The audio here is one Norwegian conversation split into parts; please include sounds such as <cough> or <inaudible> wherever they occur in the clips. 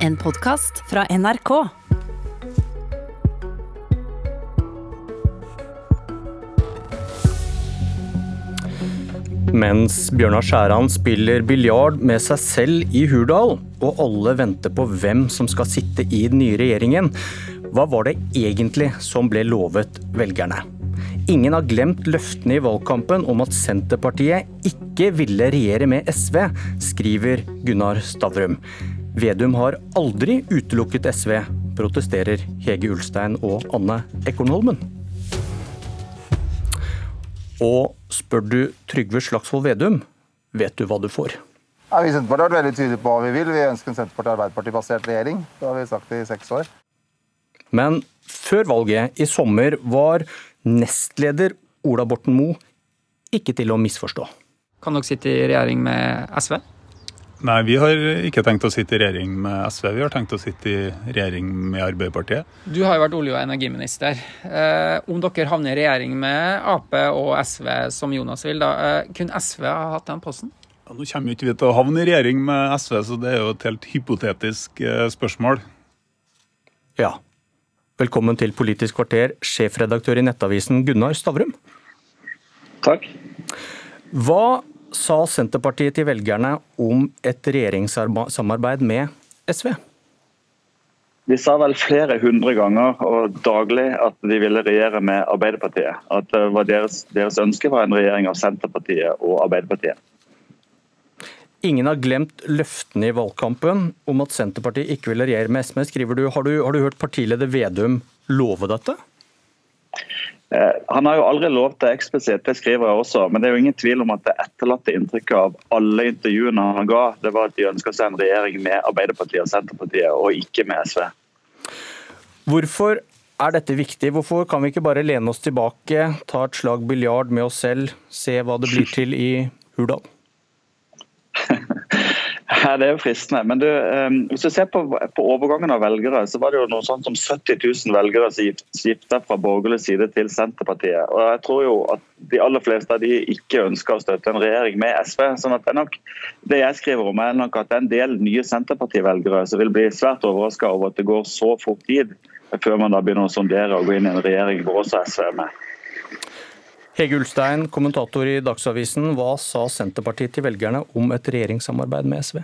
En podkast fra NRK. Mens Bjørnar Skjæran spiller biljard med seg selv i Hurdal, og alle venter på hvem som skal sitte i den nye regjeringen, hva var det egentlig som ble lovet velgerne? Ingen har glemt løftene i valgkampen om at Senterpartiet ikke ville regjere med SV, skriver Gunnar Stavrum. Vedum har aldri utelukket SV, protesterer Hege Ulstein og Anne Ekornholmen. Og spør du Trygve Slagsvold Vedum, vet du hva du får. Ja, vi i Senterpartiet har vært veldig tydelige på hva vi vil. Vi ønsker en Senterparti-Arbeiderparti-basert regjering. Det har vi sagt i seks år. Men før valget i sommer var nestleder Ola Borten Moe ikke til å misforstå. Kan dere sitte i regjering med SV? Nei, vi har ikke tenkt å sitte i regjering med SV. Vi har tenkt å sitte i regjering med Arbeiderpartiet. Du har jo vært olje- og energiminister. Eh, om dere havner i regjering med Ap og SV, som Jonas vil, da, eh, kunne SV ha hatt den posten? Ja, nå kommer jo ikke vi til å havne i regjering med SV, så det er jo et helt hypotetisk eh, spørsmål. Ja. Velkommen til Politisk kvarter, sjefredaktør i Nettavisen Gunnar Stavrum. Takk. Hva sa Senterpartiet til velgerne om et regjeringssamarbeid med SV? De sa vel flere hundre ganger og daglig at de ville regjere med Arbeiderpartiet. At deres, deres ønske var en regjering av Senterpartiet og Arbeiderpartiet. Ingen har glemt løftene i valgkampen om at Senterpartiet ikke ville regjere med SV, skriver du. Har, du. har du hørt partileder Vedum love dette? Eh, han har jo aldri lov det eksplisitt, det skriver jeg også. Men det er jo ingen tvil om at det etterlatte inntrykket av alle intervjuene han ga, det var at de ønska seg en regjering med Arbeiderpartiet og Senterpartiet, og ikke med SV. Hvorfor er dette viktig? Hvorfor kan vi ikke bare lene oss tilbake, ta et slag biljard med oss selv, se hva det blir til i Hurdal? <laughs> Ja, det er jo fristende. Men du, hvis du ser på, på, overgangen av velgere, så var det jo noe sånt som 70 000 velgere som skifta fra borgerlig side til Senterpartiet. Og jeg tror jo at de aller fleste av de ikke ønsker å støtte en regjering med SV. sånn at Det, nok, det jeg skriver om er nok at det er en del nye Senterparti-velgere som vil bli svært overraska over at det går så fort tid før man da begynner å sondere og gå inn i en regjering hvor også SV er med. Hege Ulstein, kommentator i Dagsavisen. Hva sa Senterpartiet til velgerne om et regjeringssamarbeid med SV?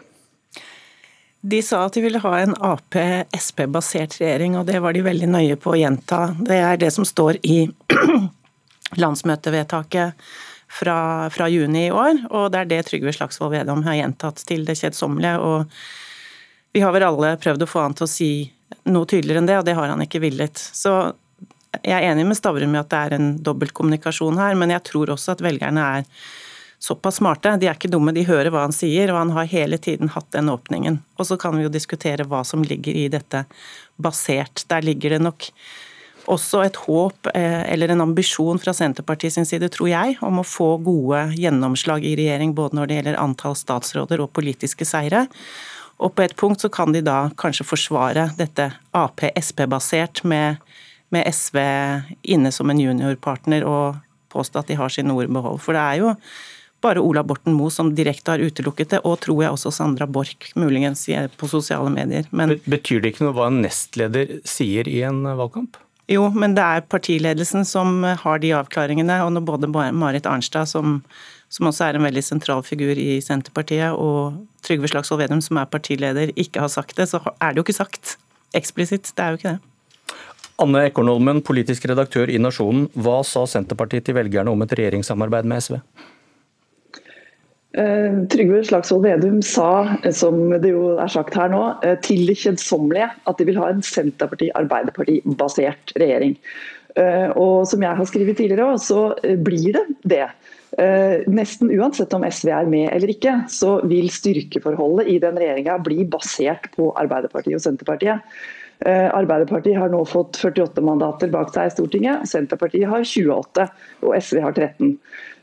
De sa at de ville ha en Ap-Sp-basert regjering, og det var de veldig nøye på å gjenta. Det er det som står i <clears throat> landsmøtevedtaket fra, fra juni i år, og det er det Trygve Slagsvold Vedum har gjentatt til det kjedsommelige. Og vi har vel alle prøvd å få han til å si noe tydeligere enn det, og det har han ikke villet. Så jeg er enig med Stavrum i at det er en dobbeltkommunikasjon her, men jeg tror også at velgerne er såpass smarte. De er ikke dumme, de hører hva han sier, og han har hele tiden hatt den åpningen. Og så kan vi jo diskutere hva som ligger i dette basert. Der ligger det nok også et håp eller en ambisjon fra Senterpartiet sin side, tror jeg, om å få gode gjennomslag i regjering både når det gjelder antall statsråder og politiske seire. Og på et punkt så kan de da kanskje forsvare dette Ap-Sp-basert med med SV inne som en juniorpartner og påstå at de har sine ord. For det er jo bare Ola Borten Moe som direkte har utelukket det, og tror jeg også Sandra Borch, muligens på sosiale medier. Men, Betyr det ikke noe hva en nestleder sier i en valgkamp? Jo, men det er partiledelsen som har de avklaringene. Og når både Marit Arnstad, som, som også er en veldig sentral figur i Senterpartiet, og Trygve Slagsvold Vedum, som er partileder, ikke har sagt det, så er det jo ikke sagt eksplisitt. Det er jo ikke det. Anne Ekornholmen, politisk redaktør i Nasjonen. Hva sa Senterpartiet til velgerne om et regjeringssamarbeid med SV? Uh, Trygve Slagsvold Vedum sa, som det jo er sagt her nå, uh, til det kjedsommelige at de vil ha en Senterparti-Arbeiderparti-basert regjering. Og som jeg har skrevet tidligere, så blir det det. Nesten uansett om SV er med eller ikke, så vil styrkeforholdet i den regjeringa bli basert på Arbeiderpartiet og Senterpartiet. Eh, Arbeiderpartiet har nå fått 48 mandater bak seg i Stortinget, Senterpartiet har 28 og SV har 13.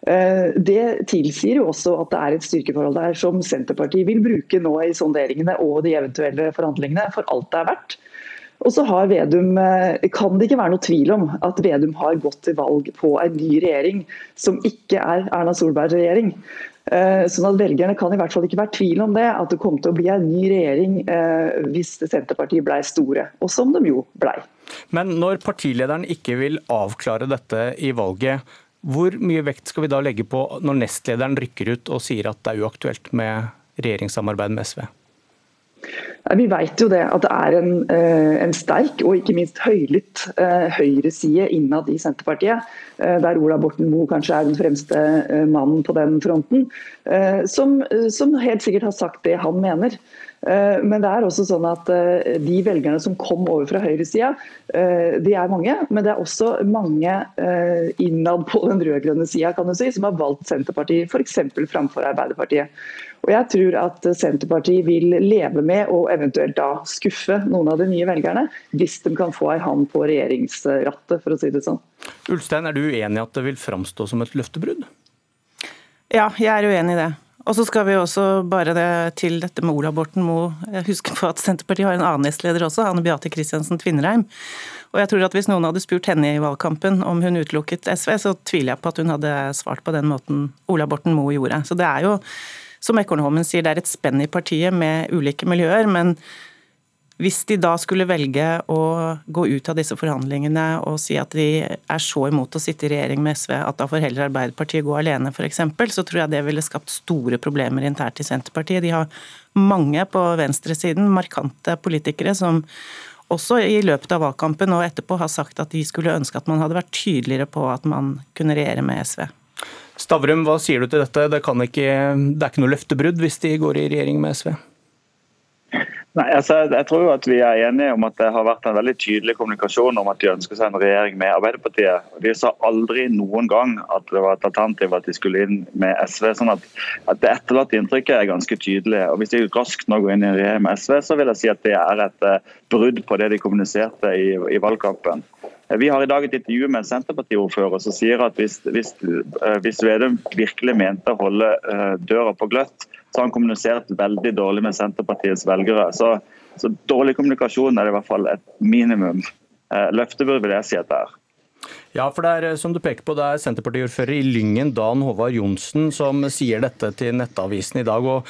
Eh, det tilsier jo også at det er et styrkeforhold der som Senterpartiet vil bruke nå i sonderingene og de eventuelle forhandlingene for alt det er verdt. Og så har Vedum, kan det ikke være noe tvil om at Vedum har gått til valg på en ny regjering som ikke er Erna Solbergs regjering. Sånn at Velgerne kan i hvert fall ikke være tvil om det, at det kom til å bli en ny regjering hvis Senterpartiet ble store, og som de jo blei. Men når partilederen ikke vil avklare dette i valget, hvor mye vekt skal vi da legge på når nestlederen rykker ut og sier at det er uaktuelt med regjeringssamarbeid med SV? Vi vet jo det at det er en, eh, en sterk og ikke minst høylytt eh, høyreside innad i Senterpartiet, eh, der Ola Borten Moe kanskje er den fremste mannen på den fronten, som, som helt sikkert har sagt det han mener. Eh, men det er også sånn at eh, de velgerne som kom over fra høyresida, eh, de er mange. Men det er også mange innad på den rød-grønne sida si, som har valgt Senterpartiet f.eks. framfor Arbeiderpartiet. Og jeg tror at Senterpartiet vil leve med og eventuelt da skuffe noen av de nye velgerne, hvis de kan få ei hand på regjeringsrattet, for å si det sånn. Ulstein, er du uenig i at det vil framstå som et løftebrudd? Ja, jeg er uenig i det. Og så skal vi også bare det, til dette med Ola Borten Moe huske på at Senterpartiet har en annen nestleder også, Anne Beate Kristiansen Tvinnereim. Og jeg tror at Hvis noen hadde spurt henne i valgkampen om hun utelukket SV, så tviler jeg på at hun hadde svart på den måten Ola Borten Moe gjorde. Så det er jo, som Ekornholmen sier, det er et spenn i partiet med ulike miljøer. men hvis de da skulle velge å gå ut av disse forhandlingene og si at de er så imot å sitte i regjering med SV at da får heller Arbeiderpartiet gå alene f.eks., så tror jeg det ville skapt store problemer internt i Senterpartiet. De har mange på venstresiden, markante politikere, som også i løpet av valgkampen og etterpå har sagt at de skulle ønske at man hadde vært tydeligere på at man kunne regjere med SV. Stavrum, hva sier du til dette? Det, ikke, det er ikke noe løftebrudd hvis de går i regjering med SV? Nei, altså, jeg tror jo at Vi er enige om at det har vært en veldig tydelig kommunikasjon om at de ønsker seg en regjering med Arbeiderpartiet. De sa aldri noen gang at det var et alternativ at de skulle inn med SV. sånn at, at Det etterlatte inntrykket er ganske tydelig. og Hvis de raskt nå går inn i en regjering med SV, så vil jeg si at det er et uh, brudd på det de kommuniserte i, i valgkampen. Vi har i dag et intervju med en Senterparti-ordfører som sier at hvis, hvis, uh, hvis Vedum virkelig mente å holde døra på gløtt, så har han kommunisert veldig dårlig med Senterpartiets velgere. Så, så dårlig kommunikasjon er i hvert fall et minimum. Eh, løftebrudd vil jeg si at det er. Ja, for det er eh, som du peker på, det er Senterpartiordfører i Lyngen, Dan Håvard Johnsen, som sier dette til Nettavisen i dag. og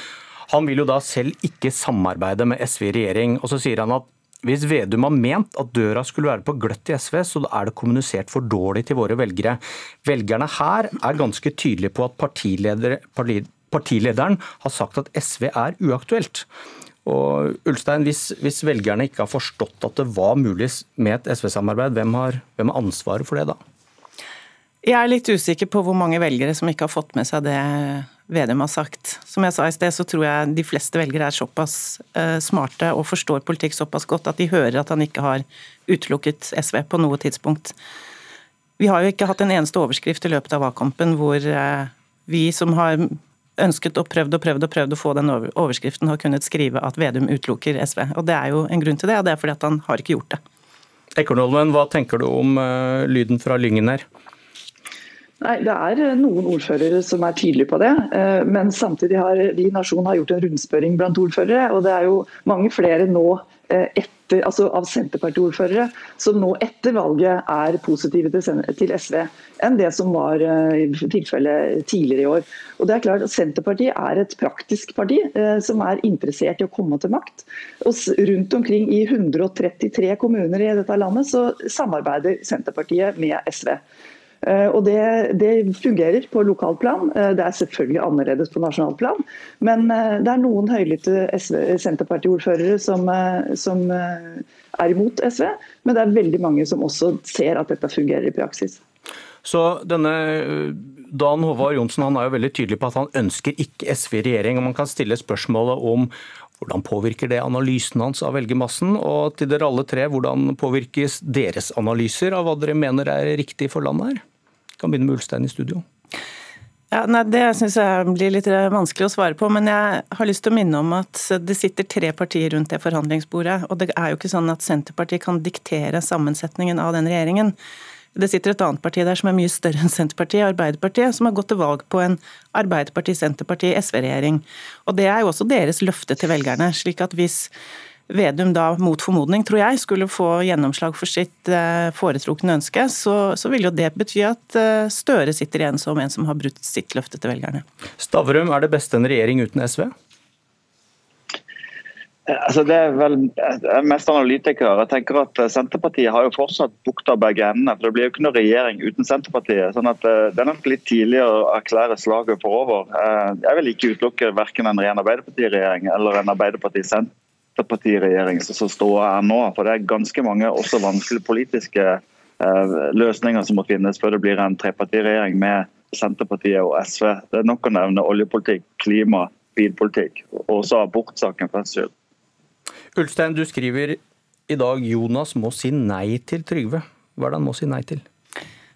Han vil jo da selv ikke samarbeide med SV i regjering. og Så sier han at hvis Vedum har ment at døra skulle være på gløtt i SV, så er det kommunisert for dårlig til våre velgere. Velgerne her er ganske tydelige på at partilederen har sagt at SV er uaktuelt. Og Ulstein, hvis, hvis, velgerne ikke har forstått at det var mulig med et SV-samarbeid, hvem, hvem har ansvaret for det da? Jeg er litt usikker på hvor mange velgere som ikke har fått med seg det Vedum har sagt. Som jeg sa i sted, så tror jeg de fleste velgere er såpass uh, smarte og forstår politikk såpass godt at de hører at han ikke har utelukket SV på noe tidspunkt. Vi har jo ikke hatt en eneste overskrift i løpet av valgkampen hvor uh, vi som har ønsket og prøvd og prøvd og prøvd å få den overskriften, har kunnet skrive at Vedum utelukker SV. Og Det er jo en grunn til det, og det er fordi at han har ikke gjort det. Ekornholmen, hva tenker du om uh, lyden fra Lyngen her? Nei, Det er eh, noen ordførere som er tydelige på det. Uh, men samtidig har vi i Nasjon har gjort en rundspørring blant ordførere. Og det er jo mange flere nå uh, etter altså av Senterparti-ordførere som nå etter valget er positive til SV, enn det som var eh, tilfellet tidligere i år. Og det er klart at Senterpartiet er et praktisk parti eh, som er interessert i å komme til makt. Og rundt omkring i 133 kommuner i dette landet så samarbeider Senterpartiet med SV. Eh, og det, det, fungerer på lokalplan. Eh, det er selvfølgelig annerledes på nasjonalplan. Men eh, det er noen høylytte Senterparti-ordførere som, som, er imot SV. Men det er veldig mange som også ser at dette fungerer i praksis. Så denne Dan Håvard Johnsen han er jo veldig tydelig på at han ønsker ikke SV i regjering. og Man kan stille spørsmålet om hvordan påvirker det analysen hans av velgermassen? Og til dere alle tre, hvordan påvirkes deres analyser av hva dere mener er riktig for landet her? Kan begynne med Ulstein i studio. Ja, nei, Det syns jeg blir litt vanskelig å svare på, men jeg har lyst til å minne om at det sitter tre partier rundt det forhandlingsbordet. Og det er jo ikke sånn at Senterpartiet kan diktere sammensetningen av den regjeringen. Det sitter et annet parti der som er mye større enn Senterpartiet, Arbeiderpartiet, som har gått til valg på en Arbeiderparti-Senterparti-SV-regjering. Og Det er jo også deres løfte til velgerne. slik at hvis Vedum da mot formodning, tror jeg, skulle få gjennomslag for sitt eh, foretrukne ønske, så, så vil jo det bety at eh, Støre sitter igjen som en som har brutt sitt løfte til velgerne. Stavrum, er det beste en regjering uten SV? Altså det er vel mest analytiker. Jeg tenker at Senterpartiet har jo fortsatt bukta begge endene. for Det blir jo ikke noe regjering uten Senterpartiet. sånn at Det er nok litt tidlig å erklære slaget for over. Jeg vil ikke utelukke verken en ren Arbeiderparti-regjering eller en Arbeiderparti-Senterparti-regjering som står her nå. For det er ganske mange også vanskelige politiske løsninger som må finnes før det blir en trepartiregjering med Senterpartiet og SV. Det er nok å nevne oljepolitikk, klima, bilpolitikk og også abortsaken for den skyld. Ulstein, du skriver i dag Jonas må si nei til Trygve. Hva er det han må si nei til?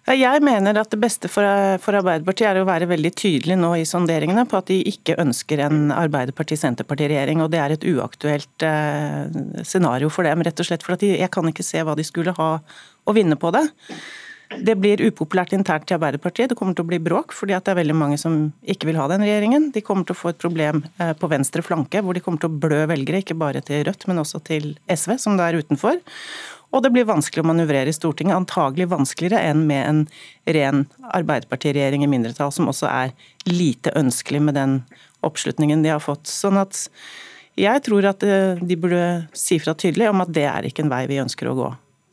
Jeg mener at det beste for, Arbeiderpartiet er å være veldig tydelig nå i sonderingene på at de ikke ønsker en Arbeiderparti-Senterparti-regjering. og Det er et uaktuelt eh, scenario for dem, rett og slett. For jeg kan ikke se hva de skulle ha å vinne på det. Det blir upopulært internt i Arbeiderpartiet. Det kommer til å bli bråk, fordi det er veldig mange som ikke vil ha den regjeringen. De kommer til å få et problem eh, på venstre flanke, hvor de kommer til å blø velgere, ikke bare til Rødt, men også til SV, som det er utenfor. Og det blir vanskelig å manøvrere i Stortinget, antagelig vanskeligere enn med en ren Arbeiderpartiregjering i mindretall, som også er lite ønskelig med den oppslutningen de har fått. Sånn at jeg tror at eh, de burde si fra tydelig om at det er ikke en vei vi ønsker å gå.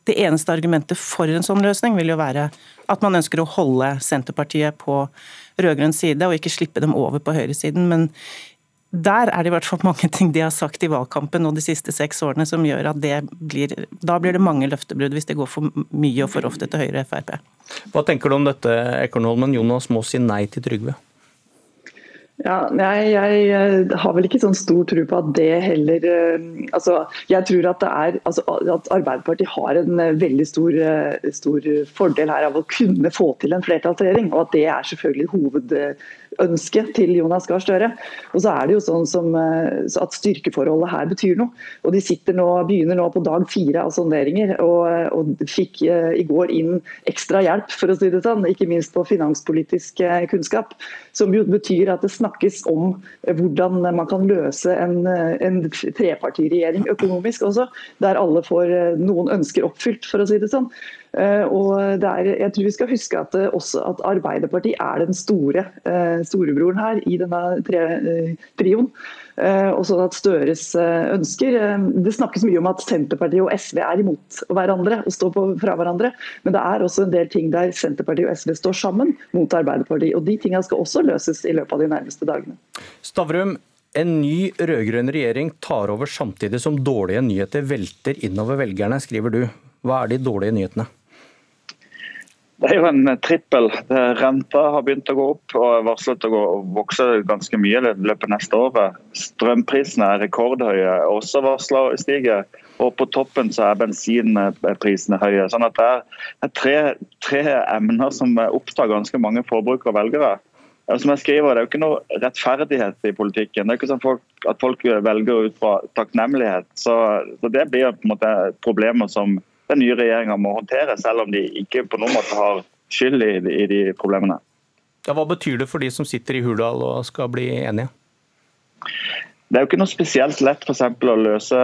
Det eneste argumentet for en sånn løsning vil jo være at man ønsker å holde Senterpartiet på rød-grønn side, og ikke slippe dem over på høyresiden. Men der er det i hvert fall mange ting de har sagt i valgkampen og de siste seks årene som gjør at det blir Da blir det mange løftebrudd hvis det går for mye og for ofte til Høyre og Frp. Hva tenker du om dette, Ekornholmen? Jonas må si nei til Trygve? Ja, nei, jeg har vel ikke sånn stor tro på at det heller eh, altså, Jeg tror at, det er, altså, at Arbeiderpartiet har en eh, veldig stor, eh, stor, fordel her av å kunne få til en flertallsregjering. Og at det er selvfølgelig hovedønsket til Jonas Gahr Støre. Og så er det jo sånn som, eh, at Styrkeforholdet her betyr noe. og De sitter nå, begynner nå på dag fire av sonderinger, og, og fikk eh, i går inn ekstra hjelp, for å si det sånn, ikke minst på finanspolitisk eh, kunnskap. Som betyr at det snakkes om hvordan man kan løse en, en trepartiregjering økonomisk også, der alle får noen ønsker oppfylt, for å si det sånn. Eh, og er, jeg tror vi skal huske at, eh, at Arbeiderpartiet er den store eh, storebroren her i denne trioen. Og sånn at Støres ønsker Det snakkes mye om at Senterpartiet og SV er imot hverandre og står på, fra hverandre, men det er også en del ting der Senterpartiet og SV står sammen mot Arbeiderpartiet. og De tingene skal også løses i løpet av de nærmeste dagene. Stavrum, en ny rød-grønn regjering tar over samtidig som dårlige nyheter velter innover velgerne, skriver du. Hva er de dårlige nyhetene? Det er jo en eh, trippel. Renta har begynt å gå opp og er varslet å, vokse ganske mye i løpet neste året. Strømprisene er rekordhøye, også varsla å stige. Og på toppen så er bensinprisene høye. Sånn at det er tre, tre emner som opptar ganske mange forbrukere og velgere. Som jeg skriver, Det er jo ikke noe rettferdighet i politikken. Det er ikke sånn folk, at folk velger ut fra takknemlighet. Så, så Det blir på en måte problemer som den nye regjeringa må håndtere, selv om de ikke på noen måte har skyld i, i de problemene. Ja, hva betyr det for de som sitter i Hurdal og skal bli enige? Det er jo ikke noe spesielt lett for eksempel, å løse,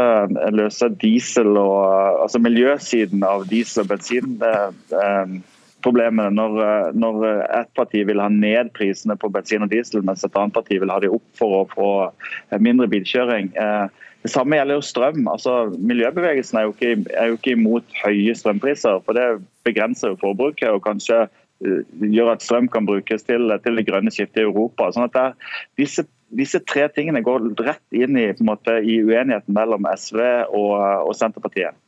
løse diesel og altså miljøsiden av diesel- og bensinproblemene eh, når, når et parti vil ha ned prisene på bensin og diesel, mens et annet parti vil ha de opp for å få mindre bilkjøring. Eh, det samme gjelder jo strøm. Altså, miljøbevegelsen er jo, ikke, er jo ikke imot høye strømpriser. for Det begrenser jo forbruket og kanskje gjør at strøm kan brukes til, til det grønne skiftet i Europa. Sånn at der, disse, disse, tre tingene går rett inn i, måte, i uenigheten mellom SV og, og Senterpartiet.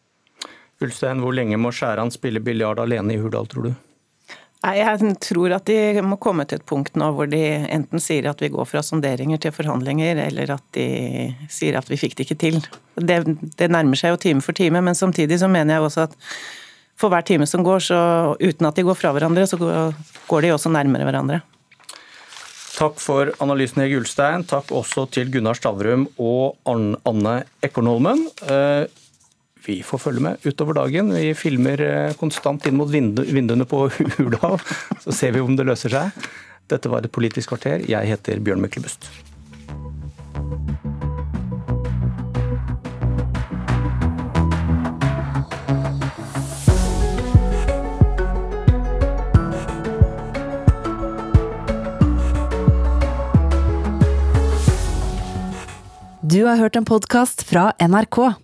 Ulstein, hvor lenge må Skjæran spille biljard alene i Hurdal, tror du? Nei, Jeg tror at de må komme til et punkt nå hvor de enten sier at vi går fra sonderinger til forhandlinger, eller at de sier at vi fikk det ikke til. Det, det nærmer seg jo time for time, men samtidig så mener jeg også at for hver time som går, så uten at de går fra hverandre, så går de også nærmere hverandre. Takk for analysen, Hege Ulstein. Takk også til Gunnar Stavrum og Anne Ekornholmen vi får følge med utover dagen. Vi filmer eh, konstant inn mot vinduene på <laughs> Hurdal, så ser vi om det løser seg. Dette var Et politisk kvarter. Jeg heter Bjørn Myklebust. Du har hørt en podkast fra NRK.